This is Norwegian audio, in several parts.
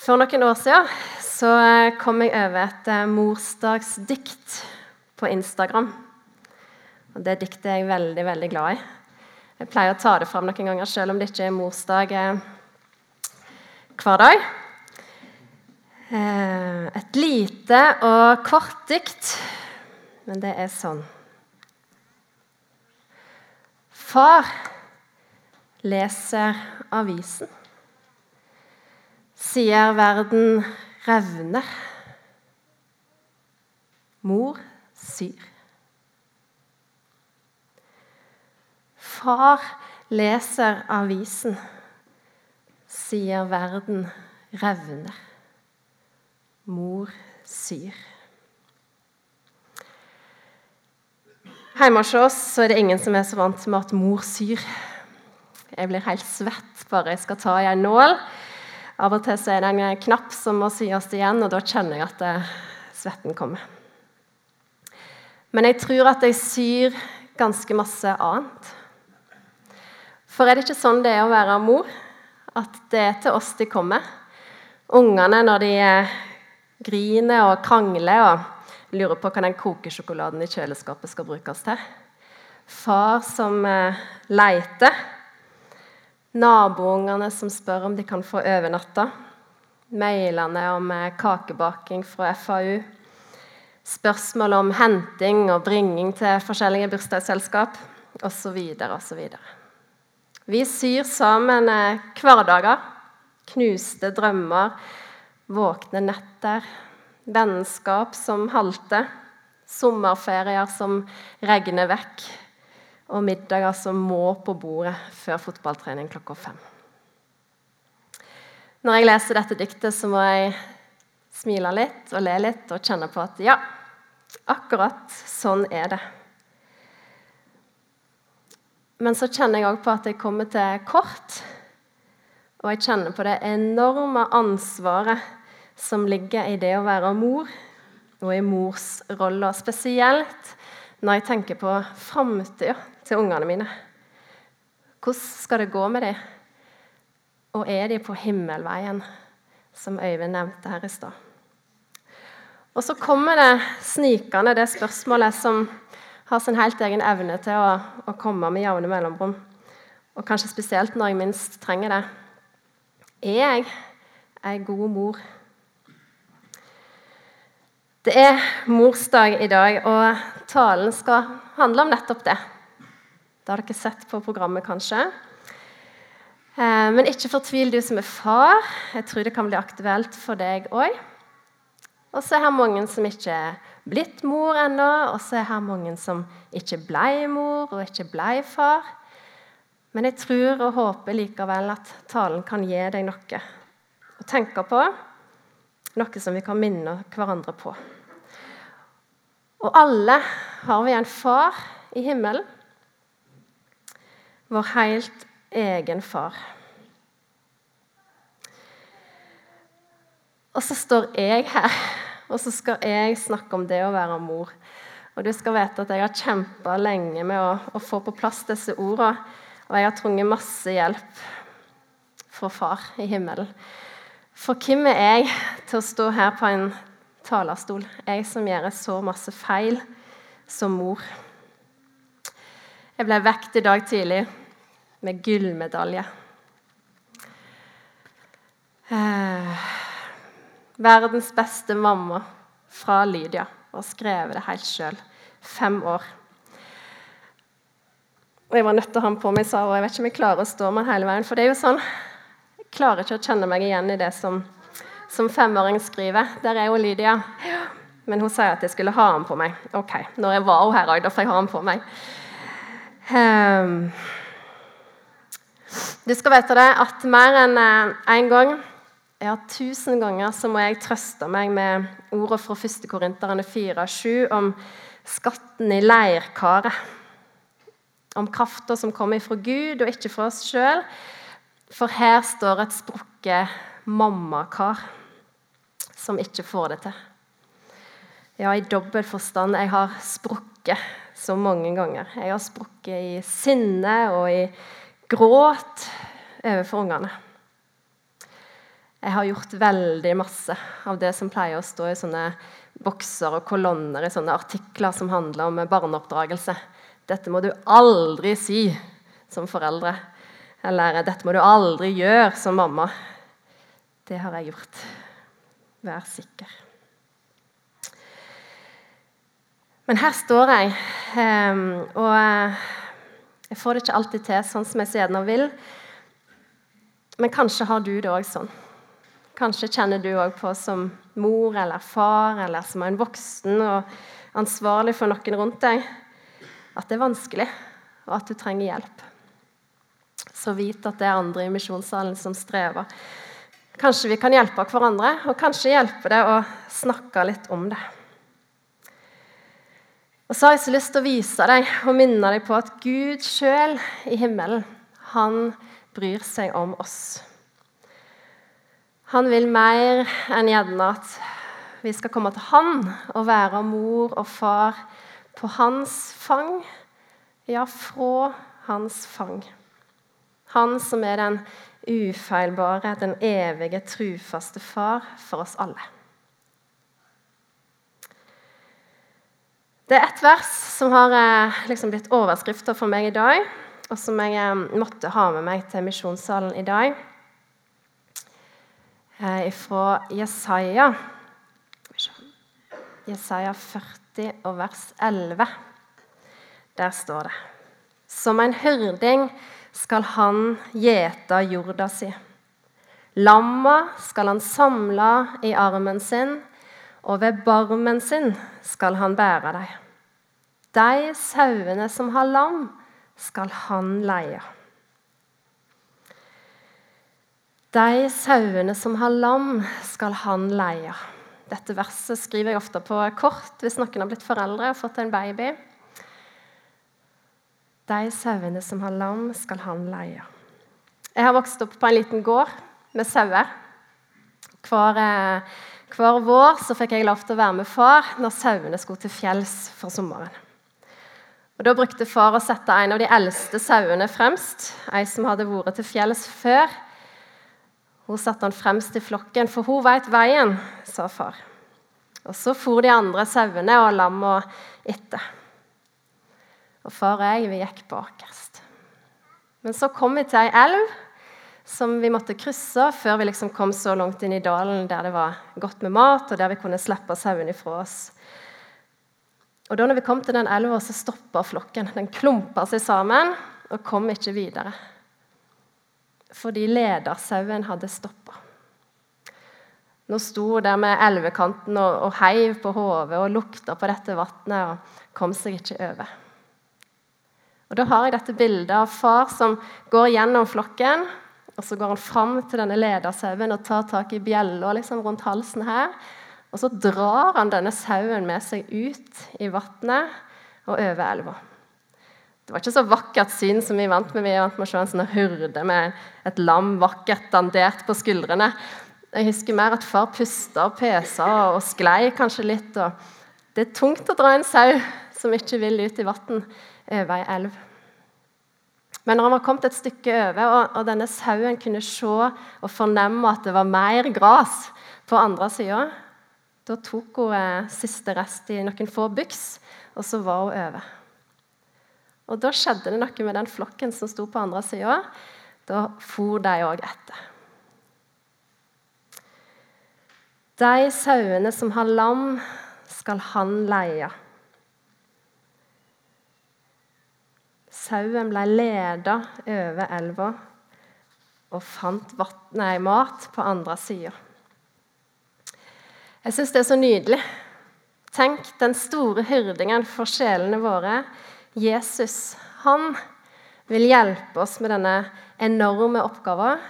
For noen år siden så kom jeg over et eh, morsdagsdikt på Instagram. Og Det diktet er jeg veldig veldig glad i. Jeg pleier å ta det fram noen ganger, selv om det ikke er morsdag eh, hver dag. Eh, et lite og kort dikt, men det er sånn. Far leser avisen sier verden revner. Mor syr. Far leser avisen, sier verden revner. Mor syr. Hjemme hos oss er det ingen som er så vant med at mor syr. Jeg blir helt svett bare jeg skal ta i en nål. Av og til så er det en knapp som må syes igjen, og da kjenner jeg at det, svetten kommer. Men jeg tror at jeg syr ganske masse annet. For er det ikke sånn det er å være mor? At det er til oss de kommer? Ungene når de eh, griner og krangler og lurer på hva den kokesjokoladen i kjøleskapet skal brukes til. Far som eh, leiter Naboungene som spør om de kan få overnatte. Mailene om eh, kakebaking fra FAU. Spørsmål om henting og bringing til forskjellige bursdagsselskap osv. osv. Vi syr sammen eh, hverdager, knuste drømmer, våkne netter, vennskap som halter, sommerferier som regner vekk, og middager som må på bordet før fotballtrening klokka fem. Når jeg leser dette diktet, så må jeg smile litt og le litt og kjenne på at ja, akkurat sånn er det. Men så kjenner jeg òg på at jeg kommer til kort. Og jeg kjenner på det enorme ansvaret som ligger i det å være mor, og i morsrolla spesielt når jeg tenker på framtida til ungene mine. Hvordan skal det gå med dem? Og er de på himmelveien, som Øyvind nevnte her i stad? Og så kommer det snikende det spørsmålet som har sin helt egen evne til å, å komme med jevne mellomrom. Og kanskje spesielt når jeg minst trenger det. Er jeg ei god mor? Det er morsdag i dag, og talen skal handle om nettopp det. Det har dere sett på programmet, kanskje. Eh, men ikke fortvil, du som er far. Jeg tror det kan bli aktuelt for deg òg. Og så er det mange som ikke er blitt mor ennå, og så er det mange som ikke ble mor og ikke ble far. Men jeg tror og håper likevel at talen kan gi deg noe å tenke på noe som vi kan minne hverandre på. Og alle har vi en far i himmelen. Vår helt egen far. Og så står jeg her, og så skal jeg snakke om det å være mor. Og du skal vite at jeg har kjempa lenge med å, å, få på plass disse ordene. Og jeg har trunget masse hjelp fra far i himmelen. For hvem er jeg til å stå her på en talerstol, jeg som gjør så masse feil som mor? Jeg ble vekt i dag tidlig med gullmedalje. Eh, verdens beste mamma fra Lydia og skrevet det helt sjøl. Fem år. Og Jeg var nødt til å ha den på meg, sa hun. Jeg vet ikke om jeg klarer å stå med den hele veien. For det er jo sånn, klarer ikke å kjenne meg igjen i det som, som femåring skriver. Der er jo Lydia. Men hun sier at jeg skulle ha den på meg. Ok, når jeg var her òg, da får jeg ha den på meg. Um, du skal vite det at mer enn én en gang ja, tusen ganger så må jeg trøste meg med ordet fra 1. Korinterne 4,7 om skatten i leirkaret. Om krafta som kommer fra Gud og ikke fra oss sjøl. For her står et sprukket mammakar som ikke får det til. Ja, i dobbel forstand. Jeg har sprukket så mange ganger. Jeg har sprukket i sinne og i gråt overfor ungene. Jeg har gjort veldig masse av det som pleier å stå i sånne bokser og kolonner i sånne artikler som handler om barneoppdragelse. Dette må du aldri si som foreldre. Eller 'dette må du aldri gjøre som mamma'. Det har jeg gjort. Vær sikker. Men her står jeg, ehm, og jeg får det ikke alltid til sånn som jeg gjerne vil. Men kanskje har du det òg sånn. Kanskje kjenner du òg på som mor eller far eller som en voksen og ansvarlig for noen rundt deg at det er vanskelig, og at du trenger hjelp. Så vit at det er andre i misjonssalen som strever. Kanskje vi kan hjelpe hverandre, og kanskje hjelpe det å snakke litt om det. Og så har jeg så lyst til å vise deg og minne deg på at Gud sjøl i himmelen, han bryr seg om oss. Han vil mer enn gjerne at vi skal komme til han og være mor og far på hans fang. Ja, fra hans fang. Han som er den ufeilbare, den evige, trufaste far for oss alle. Det er ett vers som har eh, liksom blitt overskrifter for meg i dag, og som jeg eh, måtte ha med meg til misjonssalen i dag. Eh, fra Jesaja. Jesaja 40 og vers 11. Der står det Som en hyrding skal han gjete jorda si. Lamma skal han samle i armen sin og ved barmen sin skal han bære deg. De sauene som har lam, skal han leie. De sauene som har lam, skal han leie. Dette verset skriver jeg ofte på kort hvis noen har blitt foreldre og fått en baby. De sauene som har lam, skal han leie. Jeg har vokst opp på en liten gård med sauer. Hver eh, hver vår fikk jeg lov til å være med far når sauene skulle til fjells for sommeren. Og Da brukte far å sette en av de eldste sauene fremst, ei som hadde vært til fjells før. Hun satte han fremst i flokken, for hun veit veien, sa far. Og Så for de andre sauene og lamma etter. Og far og jeg vi gikk bakerst. Men så kom vi til ei elv som vi måtte krysse før vi liksom kom så langt inn i dalen der det var godt med mat, og der vi kunne slippe sauen ifra oss. Og da når vi kom til den elva, så stoppa flokken. Den klumpa seg sammen og kom ikke videre. Fordi ledersauen hadde stoppa. Nå sto der med elvekanten og, og heiv på hodet og lukta på dette vannet og kom seg ikke over. Og Da har jeg dette bildet av far som går gjennom flokken og Så går han fram til denne ledersauen og tar tak i bjella liksom, rundt halsen her. Og så drar han denne sauen med seg ut i vannet og over elva. Det var ikke så vakkert syn som vi vant med. Vi vant med å se en sånn hurde med et lam vakkert dandert på skuldrene. Jeg husker mer at far pusta og pesa og sklei kanskje litt. Og det er tungt å dra en sau som ikke vil ut i vann over ei elv. Men når han var kommet et stykke over, og, og denne sauen kunne se og fornemme at det var mer gras på andre sida, da tok hun eh, siste rest i noen få byks, og så var hun over. Og Da skjedde det noe med den flokken som sto på andre sida. Da for de òg etter. De sauene som har lam, skal han leie. Sauen ble leda over elva og fant nei, mat på andre sida. Jeg syns det er så nydelig. Tenk den store hyrdingen for sjelene våre. Jesus, han vil hjelpe oss med denne enorme oppgaven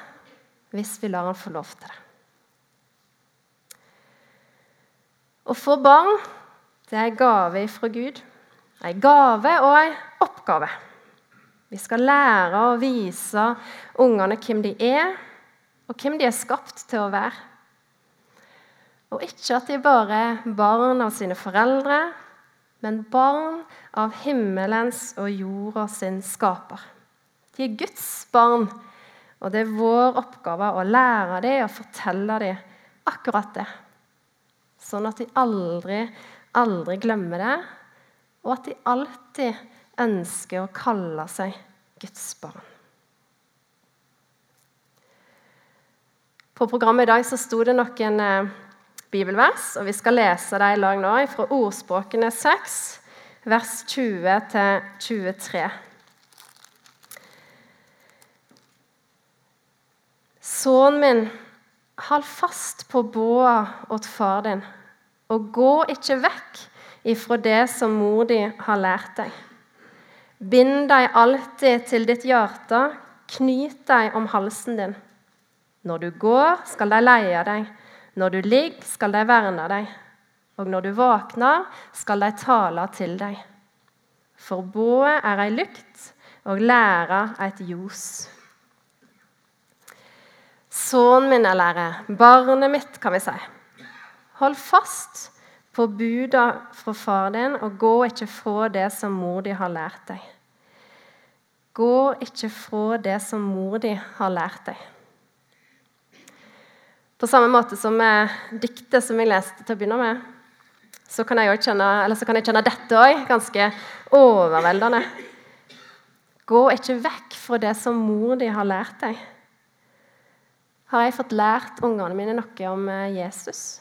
hvis vi lar han få lov til det. Å få barn det er en gave fra Gud. En gave og en oppgave. Vi skal lære å vise ungene hvem de er, og hvem de er skapt til å være. Og ikke at de bare er barn av sine foreldre, men barn av himmelens og jorda sin skaper. De er Guds barn, Og det er vår oppgave å lære dem og fortelle dem akkurat det. Sånn at de aldri, aldri glemmer det, og at de alltid ønsker å kalle seg Guds barn. På programmet i dag så sto det noen eh, bibelvers, og vi skal lese dem i lag nå fra Ordspråkene 6, vers 20 23. Sønnen min, hold fast på båa åt far din, og gå ikke vekk ifra det som mor di har lært deg. Bind deg alltid til ditt hjerte, knyt deg om halsen din. Når du går, skal de leie deg. Når du ligger, skal de verne deg. Og når du våkner, skal de tale til deg. For bået er ei lykt, og læra eit ljos. Sønnen min er lærer, barnet mitt, kan vi si. Hold fast på buda fra far din, og gå ikke fra det som mor di har lært deg. Gå ikke fra det som mor di har lært deg. På samme måte som med diktet som jeg leste til å begynne med, så kan jeg, kjenne, kan jeg kjenne dette òg ganske overveldende. Gå ikke vekk fra det som mor di har lært deg. Har jeg fått lært ungene mine noe om eh, Jesus?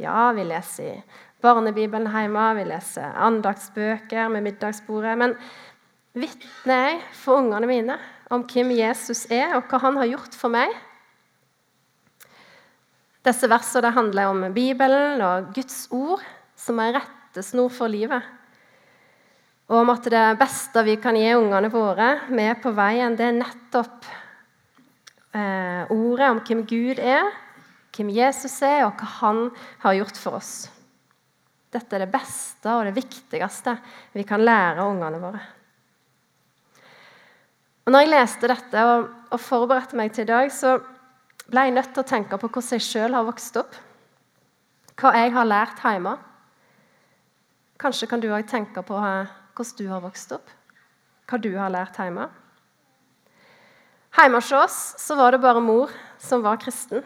Ja, vi leser i barnebibelen hjemme, vi leser andaktsbøker med middagsbordet. Men vitner jeg for ungene mine om hvem Jesus er, og hva han har gjort for meg? Disse versene handler om Bibelen og Guds ord som er rettesnor for livet. Og om at det beste vi kan gi ungene våre med på veien, det er nettopp eh, ordet om hvem Gud er, hvem Jesus er, og hva han har gjort for oss. Dette er det beste og det viktigste vi kan lære ungene våre. Og når jeg leste dette og, og forberedte meg til i dag, så ble jeg nødt til å tenke på hvordan jeg sjøl har vokst opp. Hva jeg har lært hjemme. Kanskje kan du òg tenke på eh, hvordan du har vokst opp. Hva du har lært hjemme. Hjemme hos oss så var det bare mor som var kristen.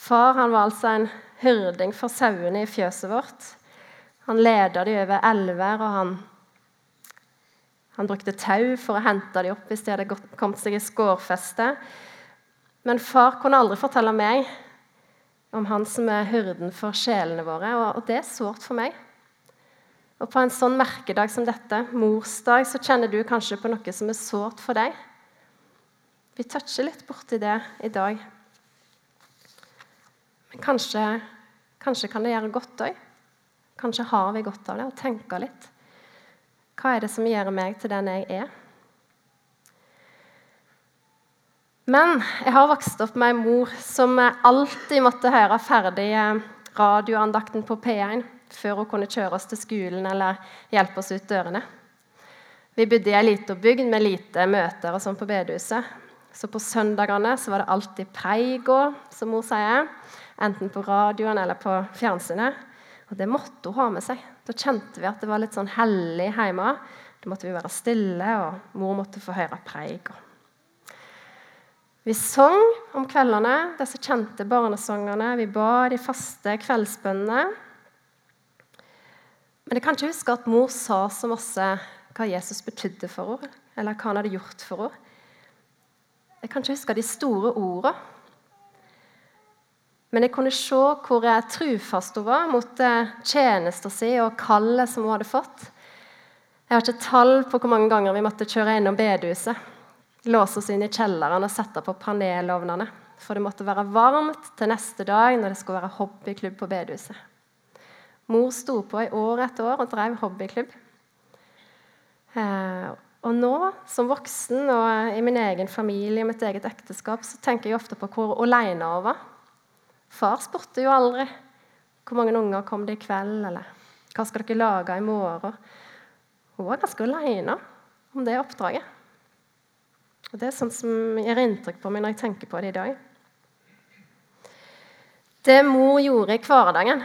Far han var altså en hyrding for sauene i fjøset vårt. Han leda de over elver, og han, han brukte tau for å hente de opp hvis de hadde kommet seg i skårfeste. Men far kunne aldri fortelle meg om han som er hyrden for sjelene våre, og det er sårt for meg. Og på en sånn merkedag som dette, morsdag, så kjenner du kanskje på noe som er sårt for deg. Vi toucher litt borti det i dag. Men kanskje, kanskje kan det gjøre godt òg. Kanskje har vi godt av det, og tenker litt. Hva er det som gjør meg til den jeg er? Men jeg har vokst opp med ei mor som alltid måtte høre ferdig radioandakten på P1 før hun kunne kjøre oss til skolen eller hjelpe oss ut dørene. Vi bodde i ei lita bygd med lite møter og sånn på bedehuset. Så på søndagene så var det alltid preigo, som mor sier. Enten på radioen eller på fjernsynet. Og det måtte hun ha med seg. Da kjente vi at det var litt sånn hellig hjemme. Da måtte vi være stille, og mor måtte få høre preik. Vi sang om kveldene, disse kjente barnesangene. Vi ba de faste kveldsbønnene. Men jeg kan ikke huske at mor sa så masse hva Jesus betydde for henne, eller hva han hadde gjort for henne. Jeg kan ikke huske de store ordene. Men jeg kunne se hvor trufast hun var mot eh, tjenesten sin og kallet som hun hadde fått. Jeg har ikke tall på hvor mange ganger vi måtte kjøre innom bedehuset låse oss inn i kjelleren og sette på panelovnene. For det måtte være varmt til neste dag når det skulle være hobbyklubb på bedehuset. Mor sto på i år etter år og drev hobbyklubb. Eh, og nå, som voksen og i min egen familie og mitt eget ekteskap, så tenker jeg ofte på hvor alene hun var. Far spurte jo aldri hvor mange unger kom det i kveld, eller hva skal dere lage i morgen. Hun var ganske aleine om det oppdraget. Og Det er sånt som gjør inntrykk på meg når jeg tenker på det i dag. Det mor gjorde i hverdagen,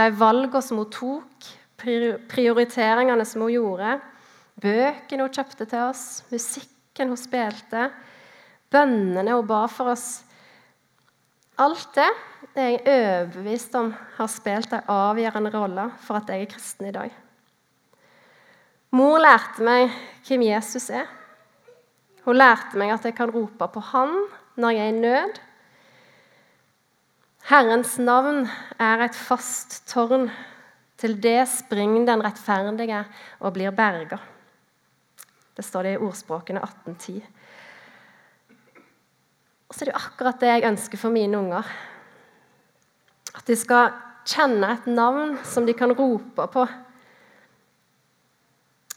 de valgene som hun tok, prioriteringene som hun gjorde, bøkene hun kjøpte til oss, musikken hun spilte, bønnene hun ba for oss. Alt det er jeg overbevist om har spilt en avgjørende rolle for at jeg er kristen i dag. Mor lærte meg hvem Jesus er. Hun lærte meg at jeg kan rope på Han når jeg er i nød. Herrens navn er et fast tårn. Til det springer den rettferdige og blir berga. Det står det i ordspråkene 1810. Og så er det jo akkurat det jeg ønsker for mine unger. At de skal kjenne et navn som de kan rope på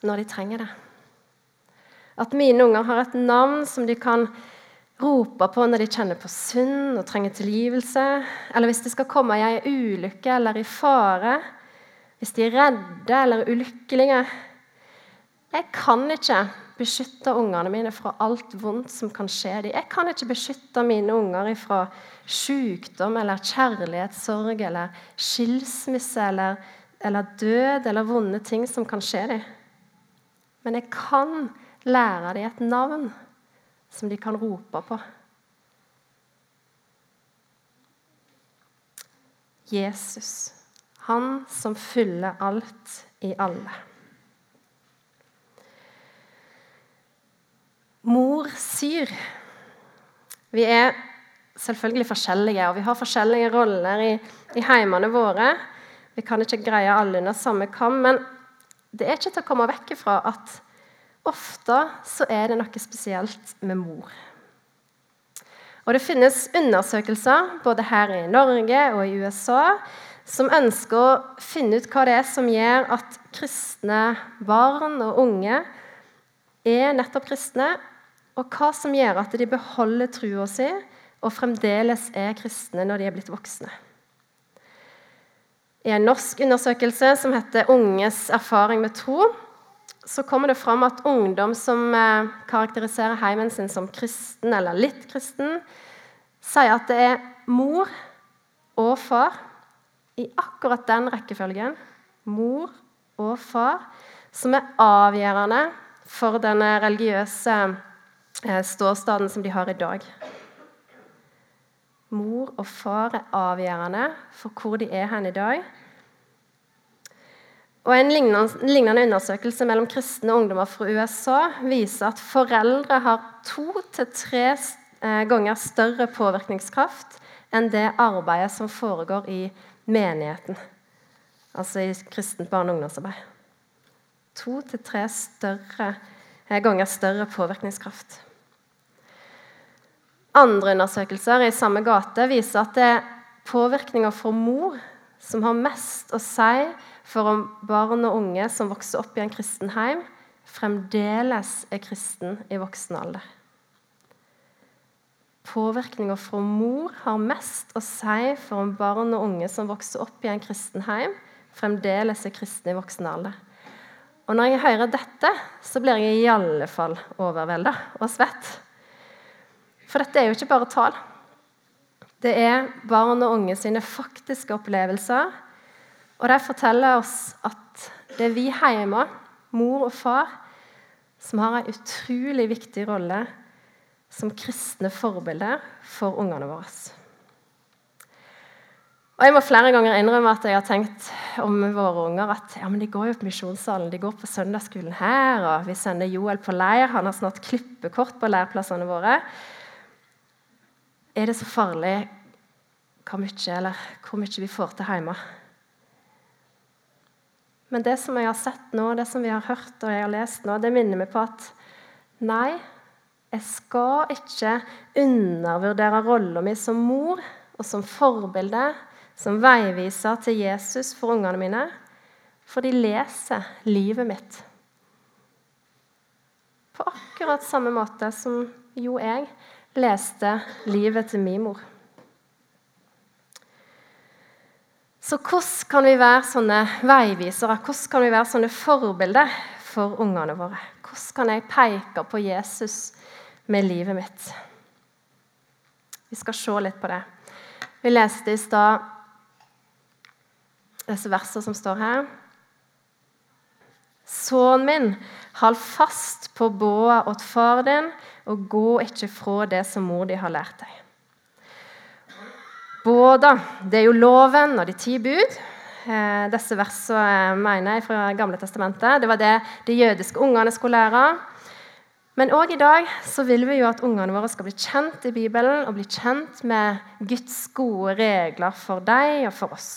når de trenger det. At mine unger har et navn som de kan rope på når de kjenner på synd og trenger tilgivelse, eller hvis de skal komme i ei ulykke eller i fare, hvis de er redde eller ulykkelige. Jeg kan ikke beskytte ungene mine fra alt vondt som kan skje dem. Jeg kan ikke beskytte mine unger fra sykdom eller kjærlighetssorg eller skilsmisse eller, eller død eller vonde ting som kan skje dem. Men jeg kan lære dem et navn som de kan rope på. Jesus, han som fyller alt i alle. Mor syr. Vi er selvfølgelig forskjellige, og vi har forskjellige roller i, i heimene våre. Vi kan ikke greie alle under samme kam, men det er ikke til å komme vekk ifra at ofte så er det noe spesielt med mor. Og Det finnes undersøkelser både her i Norge og i USA som ønsker å finne ut hva det er som gjør at kristne barn og unge er nettopp kristne, og hva som gjør at de beholder trua si og fremdeles er kristne når de er blitt voksne. I en norsk undersøkelse som heter 'Unges erfaring med tro', så kommer det fram at ungdom som eh, karakteriserer heimen sin som kristen eller litt kristen, sier at det er mor og far i akkurat den rekkefølgen, mor og far, som er avgjørende for den religiøse ståstaden som de har i dag. Mor og far er avgjørende for hvor de er hen i dag. Og En lignende undersøkelse mellom kristne ungdommer fra USA viser at foreldre har to til tre eh, ganger større påvirkningskraft enn det arbeidet som foregår i menigheten, altså i kristent barne- og ungdomsarbeid. To til tre eh, ganger større påvirkningskraft. Andre undersøkelser i samme gate viser at det er påvirkninger for mor som har mest å si for om barn og unge som vokser opp i en kristen heim, fremdeles er kristen i voksen alder. Påvirkninga fra mor har mest å si for om barn og unge som vokser opp i en kristen heim, fremdeles er kristne i voksen alder. Og Når jeg hører dette, så blir jeg i alle fall overvelda og svett. For dette er jo ikke bare tall. Det er barn og unge sine faktiske opplevelser og De forteller oss at det er vi hjemme, mor og far, som har en utrolig viktig rolle som kristne forbilder for ungene våre. Og Jeg må flere ganger innrømme at jeg har tenkt om våre unger at ja, men de går jo på misjonssalen, de går på søndagsskolen her, og vi sender Joel på leir. Han har snart klippekort på leirplassene våre. Er det så farlig hvor mye, eller hvor mye vi får til hjemme? Men det som jeg har sett nå, det som vi har hørt og jeg har lest nå, det minner meg på at nei, jeg skal ikke undervurdere rolla mi som mor og som forbilde, som veiviser til Jesus for ungene mine, for de leser livet mitt. På akkurat samme måte som jo jeg leste livet til min mor. Så hvordan kan vi være sånne veivisere? Hvordan kan vi være sånne forbilder for ungene våre? Hvordan kan jeg peke på Jesus med livet mitt? Vi skal se litt på det. Vi leste i stad disse versene som står her. Sønnen min, hold fast på båa åt far din, og gå ikke fra det som mor di har lært deg. Båda, det er jo loven og de ti bud. Eh, disse versene mener jeg fra Gamle testamentet. Det var det de jødiske ungene skulle lære. Men òg i dag så vil vi jo at ungene våre skal bli kjent i Bibelen og bli kjent med Guds gode regler for deg og for oss.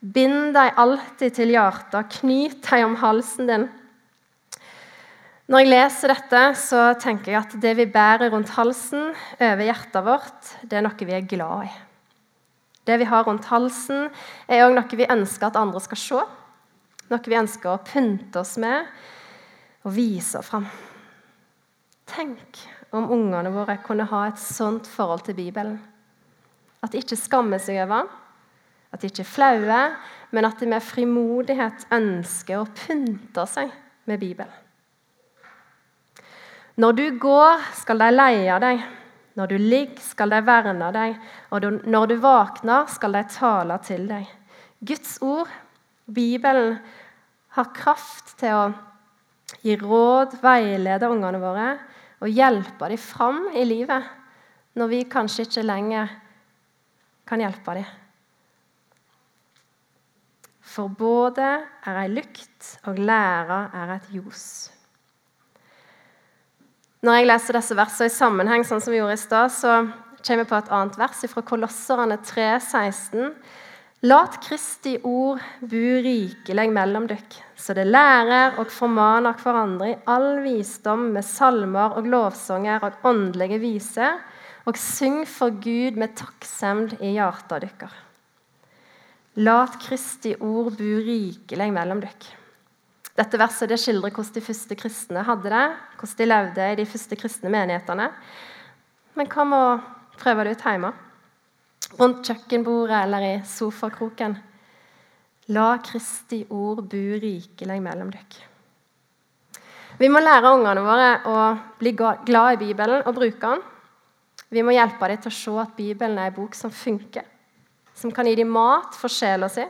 Bind deg alltid til hjertet, knyt deg om halsen din. Når jeg leser dette, så tenker jeg at det vi bærer rundt halsen over hjertet vårt, det er noe vi er glad i. Det vi har rundt halsen, er òg noe vi ønsker at andre skal se. Noe vi ønsker å pynte oss med og vise fram. Tenk om ungene våre kunne ha et sånt forhold til Bibelen. At de ikke skammer seg over den, at de ikke er flaue, men at de med frimodighet ønsker å pynte seg med Bibelen. Når du går, skal de leie deg. Når du ligger, skal de verne deg. Og når du våkner, skal de tale til deg. Guds ord, Bibelen, har kraft til å gi råd, veilede ungene våre og hjelpe dem fram i livet når vi kanskje ikke lenger kan hjelpe dem. For både er ei lykt, og læra er et ljos. Når jeg leser disse versene i sammenheng, sånn som vi gjorde i stad, så kommer jeg på et annet vers fra Kolosserne 3, 16. Lat Kristi ord bu rikelig mellom dykk, så det lærer og formaner hverandre i all visdom med salmer og lovsanger og åndelige viser, og syng for Gud med takksemd i hjarta dykkar. Lat Kristi ord bu rikelig mellom dykk. Dette verset det skildrer hvordan de første kristne hadde det, hvordan de levde i de første kristne menighetene. Men hva med å prøve det ut hjemme? rundt kjøkkenbordet eller i sofakroken. La Kristi ord bo rikelig mellom dere. Vi må lære ungene våre å bli glad i Bibelen og bruke den. Vi må hjelpe dem til å se at Bibelen er en bok som funker, som kan gi dem mat for sjela si.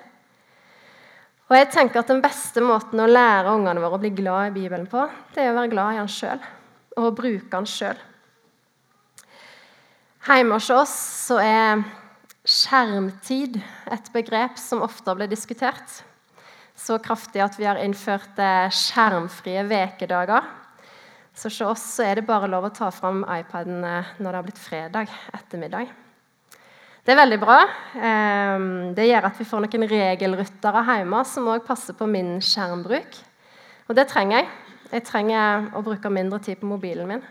Og jeg tenker at Den beste måten å lære ungene våre å bli glad i Bibelen på, det er å være glad i den sjøl og å bruke den sjøl. Hjemme hos oss så er skjermtid et begrep som ofte blir diskutert. Så kraftig at vi har innført eh, skjermfrie vekedager. Så hos oss så er det bare lov å ta fram iPaden eh, når det har blitt fredag ettermiddag. Det er veldig bra. Ehm, det gjør at vi får noen regelryttere hjemme som òg passer på min skjermbruk. Og det trenger jeg. Jeg trenger å bruke mindre tid på mobilen min.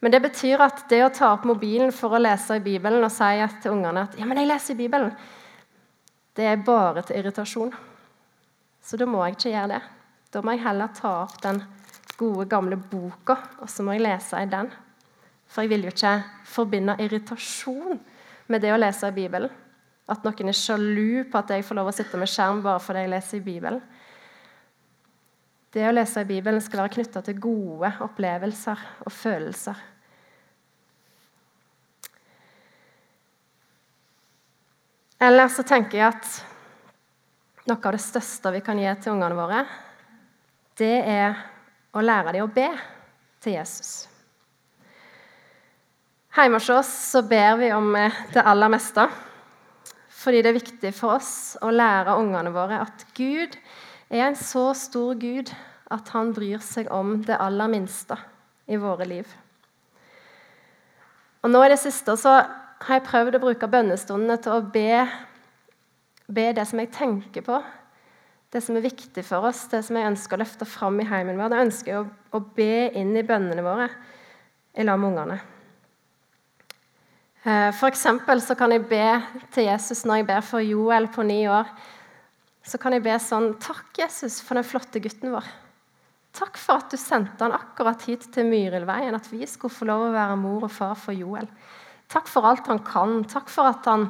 Men det betyr at det å ta opp mobilen for å lese i Bibelen og si til ungene at ja, men jeg leser i Bibelen, det er bare til irritasjon. Så da må jeg ikke gjøre det. Da må jeg heller ta opp den gode, gamle boka, og så må jeg lese i den. For jeg vil jo ikke forbinde irritasjon med det å lese i Bibelen. At noen er sjalu på at jeg får lov å sitte med skjerm bare fordi jeg leser i Bibelen. Det å lese i Bibelen skal være knytta til gode opplevelser og følelser. Eller så tenker jeg at noe av det største vi kan gi til ungene våre, det er å lære dem å be til Jesus. Hjemme hos oss så ber vi om det aller meste. Fordi det er viktig for oss å lære ungene våre at Gud er en så stor Gud at han bryr seg om det aller minste i våre liv. Og nå i det siste så har jeg prøvd å bruke bønnestundene til å be, be, det som jeg tenker på, det som er viktig for oss, det som jeg ønsker å løfte fram i heimen vår. Det ønsker jeg å, å be inn i bønnene våre i lag med ungene. Eh, eksempel så kan jeg be til Jesus når jeg ber for Joel på ni år. Så kan jeg be sånn Takk, Jesus, for den flotte gutten vår. Takk for at du sendte han akkurat hit til Myrilveien, at vi skulle få lov å være mor og far for Joel. Takk for alt han kan. Takk for at han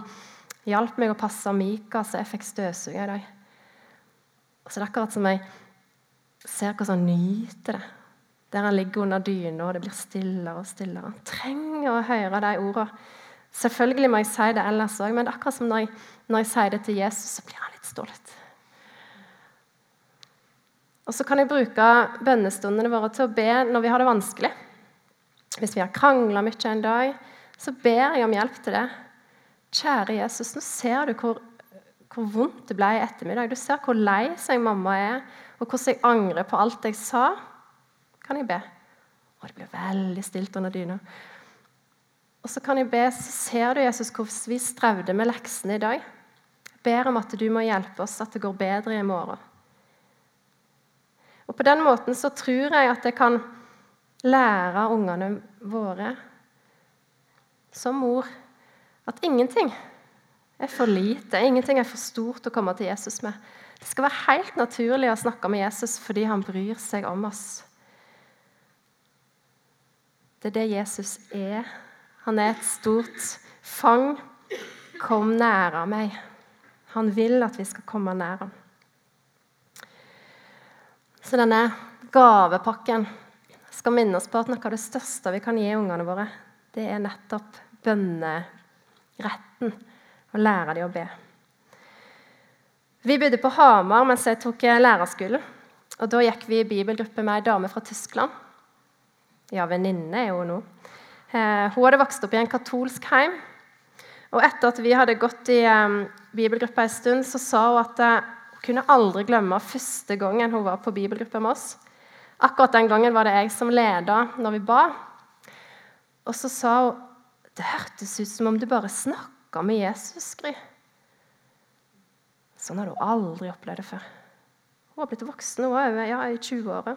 hjalp meg å passe Mika så jeg fikk støvsuge i dag. Så det er akkurat som jeg ser hvordan han nyter det. Der han ligger under dyna, og det blir stillere og stillere. Han trenger å høre de ordene. Selvfølgelig må jeg si det ellers òg, men akkurat som når jeg, når jeg sier det til Jesus, så blir han litt stolt. Og så kan jeg bruke bønnestundene våre til å be når vi har det vanskelig. Hvis vi har krangla mye en dag, så ber jeg om hjelp til det. Kjære Jesus, nå ser du hvor, hvor vondt det ble i ettermiddag. Du ser hvor lei seg mamma er, og hvordan jeg angrer på alt jeg sa. Kan jeg be? Og det blir veldig stilt under dyna. Og så kan jeg be, ser du, Jesus, hvordan vi strevde med leksene i dag. Jeg ber om at du må hjelpe oss, at det går bedre i morgen. Og På den måten så tror jeg at jeg kan lære ungene våre som mor at ingenting er for lite, ingenting er for stort å komme til Jesus med. Det skal være helt naturlig å snakke med Jesus fordi han bryr seg om oss. Det er det Jesus er. Han er et stort fang. Kom nære meg. Han vil at vi skal komme nær ham. Så denne gavepakken skal minne oss på at noe av det største vi kan gi ungene våre, det er nettopp bønneretten. Å lære dem å be. Vi bodde på Hamar mens jeg tok lærerskolen. Og Da gikk vi i bibelgruppe med ei dame fra Tyskland. Ja, venninne er hun nå. Eh, hun hadde vokst opp i en katolsk heim. Og etter at vi hadde gått i bibelgruppa en stund, så sa hun at uh, hun kunne aldri glemme første gangen hun var på bibelgruppe med oss. Akkurat den gangen var det jeg som leda når vi ba. Og så sa hun det hørtes ut som om du bare snakka med Jesus. Gry. Sånn hadde hun aldri opplevd det før. Hun har blitt voksen hun òg, ja, i 20-åra.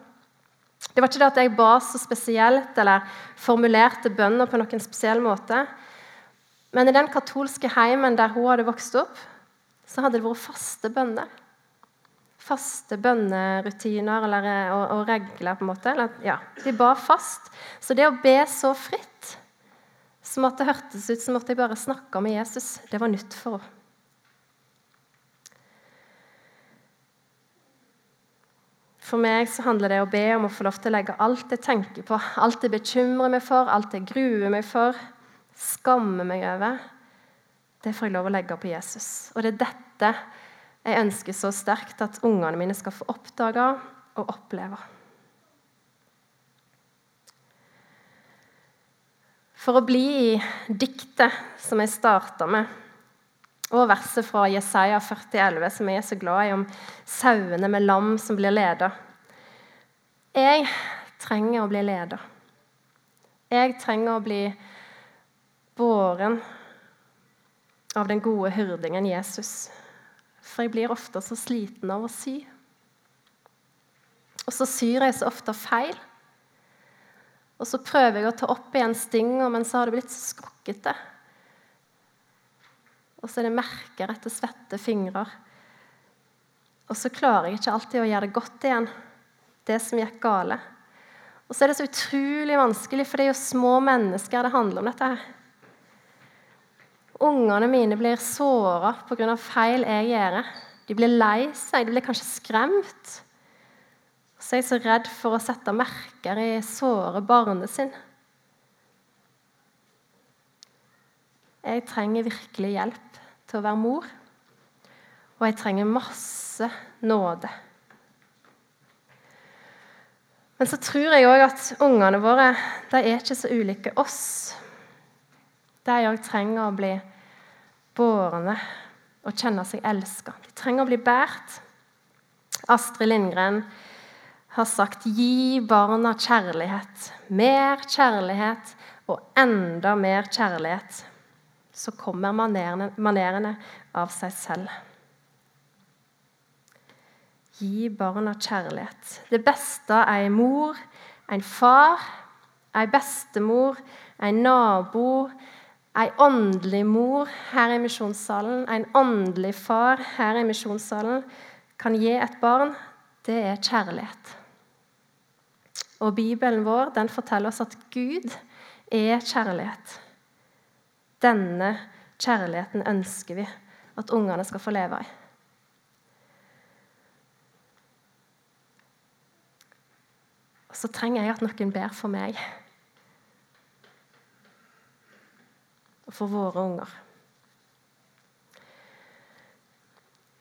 Det var ikke det at jeg ba så spesielt eller formulerte bønner på noen spesiell måte. Men i den katolske heimen der hun hadde vokst opp, så hadde det vært faste bønner. Faste bønnerutiner eller, og, og, regler, på en måte. Eller, ja, de ba fast. Så det å be så fritt, som at det hørtes ut som at jeg bare snakka med Jesus, det var nytt for henne. For meg så handler det å be om å få lov til å legge alt jeg tenker på, alt jeg bekymrer meg for, alt jeg gruer meg for, skammer meg over, det får jeg lov å legge på Jesus. Og det er dette jeg ønsker så sterkt at ungene mine skal få oppdage og oppleve. For å bli i diktet som jeg starta med, og verset fra Jesaja 40,11, som jeg er så glad i, om sauene med lam som blir leda. Jeg trenger å bli leda. Jeg trenger å bli båren av den gode hyrdingen Jesus. For jeg blir ofte så sliten av å sy. Og så syr jeg så ofte feil. Og så prøver jeg å ta opp igjen stinga, men så har det blitt så skrukkete. Og så er det merker etter svette fingre. Og så klarer jeg ikke alltid å gjøre det godt igjen, det som gikk gale. Og så er det så utrolig vanskelig, for det er jo små mennesker det handler om dette her. Ungene mine blir såra pga. feil jeg gjør. De blir lei seg, de blir kanskje skremt. Så er jeg så redd for å sette merker i såre barnet sin. Jeg trenger virkelig hjelp til å være mor, og jeg trenger masse nåde. Men så tror jeg òg at ungene våre de er ikke så ulike oss. De òg trenger å bli bårne og kjenne seg elska. De trenger å bli båret. Astrid Lindgren har sagt 'gi barna kjærlighet'. Mer kjærlighet og enda mer kjærlighet. Så kommer manerene, av seg selv. Gi barna kjærlighet. Det beste er ei mor, en far, ei bestemor, en nabo, Ei åndelig mor her i misjonssalen, en åndelig far her i misjonssalen kan gi et barn, det er kjærlighet. Og Bibelen vår den forteller oss at Gud er kjærlighet. Denne kjærligheten ønsker vi at ungene skal få leve i. Og så trenger jeg at noen ber for meg. og for våre unger.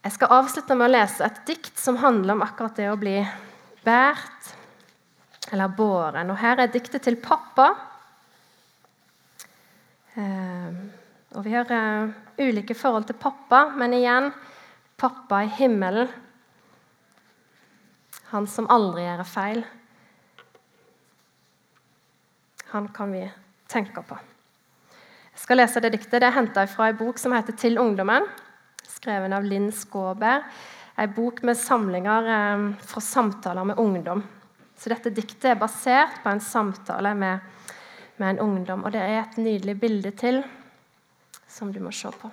Jeg skal avslutte med å lese et dikt som handler om akkurat det å bli båret eller båren. Og her er diktet til pappa. Eh, og vi har uh, ulike forhold til pappa, men igjen pappa i himmelen. Han som aldri gjør feil. Han kan vi tenke på. Jeg skal lese det diktet. Det er henta fra ei bok som heter 'Til ungdommen', skrevet av Linn Skåber. Ei bok med samlinger eh, fra samtaler med ungdom. Så dette diktet er basert på en samtale med, med en ungdom. Og det er et nydelig bilde til som du må se på.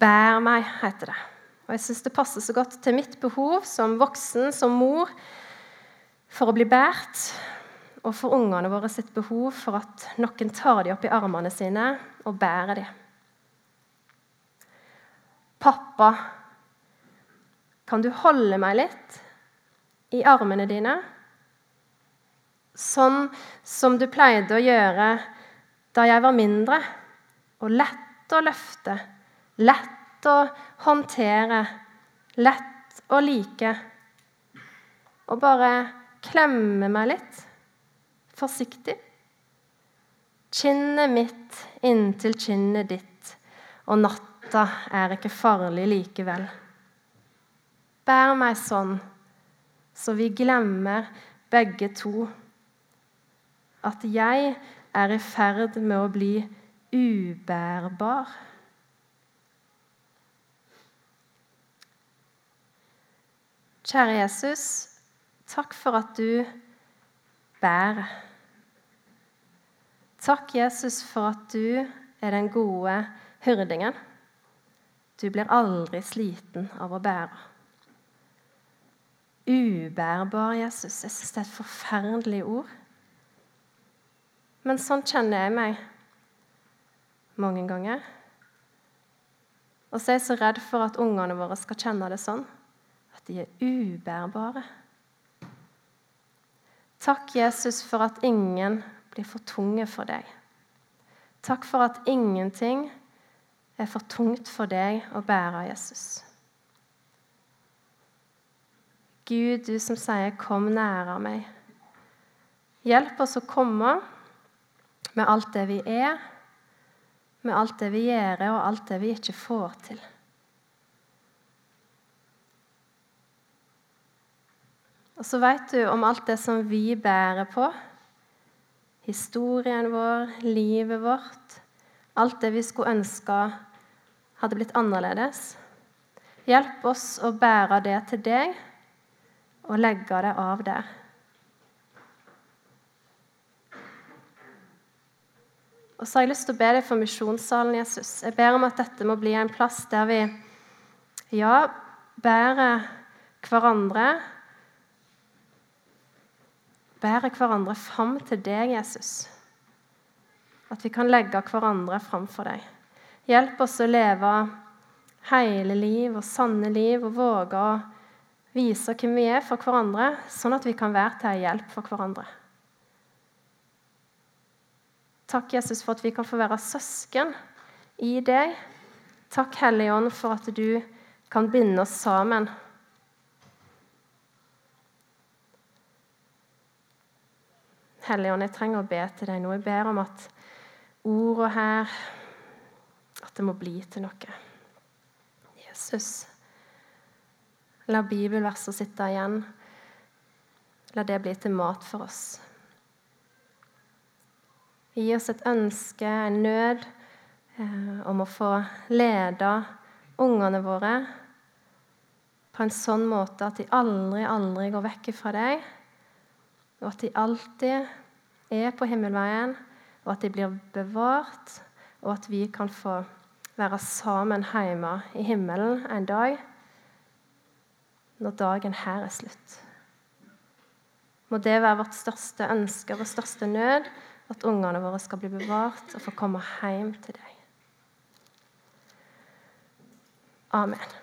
Bær meg, heter det. Og jeg syns det passer så godt til mitt behov som voksen, som mor, for å bli båret. Og for ungene våre sitt behov for at noen tar dem opp i armene sine og bærer dem. Pappa, kan du holde meg litt i armene dine? Sånn som du pleide å gjøre da jeg var mindre, og lett å løfte, lett å håndtere, lett å like. Og bare klemme meg litt, forsiktig. Kinnet mitt inntil kinnet ditt, og natta er ikke farlig likevel. Bær meg sånn, så vi glemmer begge to at jeg er i ferd med å bli ubærbar. Kjære Jesus, takk for at du bærer. Takk, Jesus, for at du er den gode hyrdingen. Du blir aldri sliten av å bære. Ubærbar, Jesus. Jeg syns det er et forferdelig ord. Men sånn kjenner jeg meg mange ganger. Og så er jeg så redd for at ungene våre skal kjenne det sånn. At de er ubærbare. Takk, Jesus, for at ingen blir for tunge for deg. Takk for at ingenting er for tungt for deg å bære, Jesus. Gud, du som sier 'kom nære meg'. Hjelp oss å komme med alt det vi er, med alt det vi gjør, og alt det vi ikke får til. Og så vet du om alt det som vi bærer på. Historien vår, livet vårt. Alt det vi skulle ønske hadde blitt annerledes. Hjelp oss å bære det til deg og legge det av der. Og så har jeg lyst til å be deg for misjonssalen, Jesus. Jeg ber om at dette må bli en plass der vi ja, bærer hverandre Bærer hverandre fram til deg, Jesus. At vi kan legge hverandre framfor deg. Hjelp oss å leve hele liv og sanne liv og våge å vise hvem vi er for hverandre, sånn at vi kan være til hjelp for hverandre. Takk, Jesus, for at vi kan få være søsken i deg. Takk, Hellige Ånd, for at du kan binde oss sammen. Hellige Ånd, jeg trenger å be til deg nå. Jeg ber om at ordet her At det må bli til noe. Jesus, la bibelverset sitte igjen. La det bli til mat for oss. Gi oss et ønske, en nød, eh, om å få lede ungene våre på en sånn måte at de aldri, aldri går vekk fra deg, og at de alltid er på himmelveien, og at de blir bevart, og at vi kan få være sammen hjemme i himmelen en dag når dagen her er slutt. Må det være vårt største ønske og vår største nød at ungene våre skal bli bevart og få komme hjem til deg. Amen.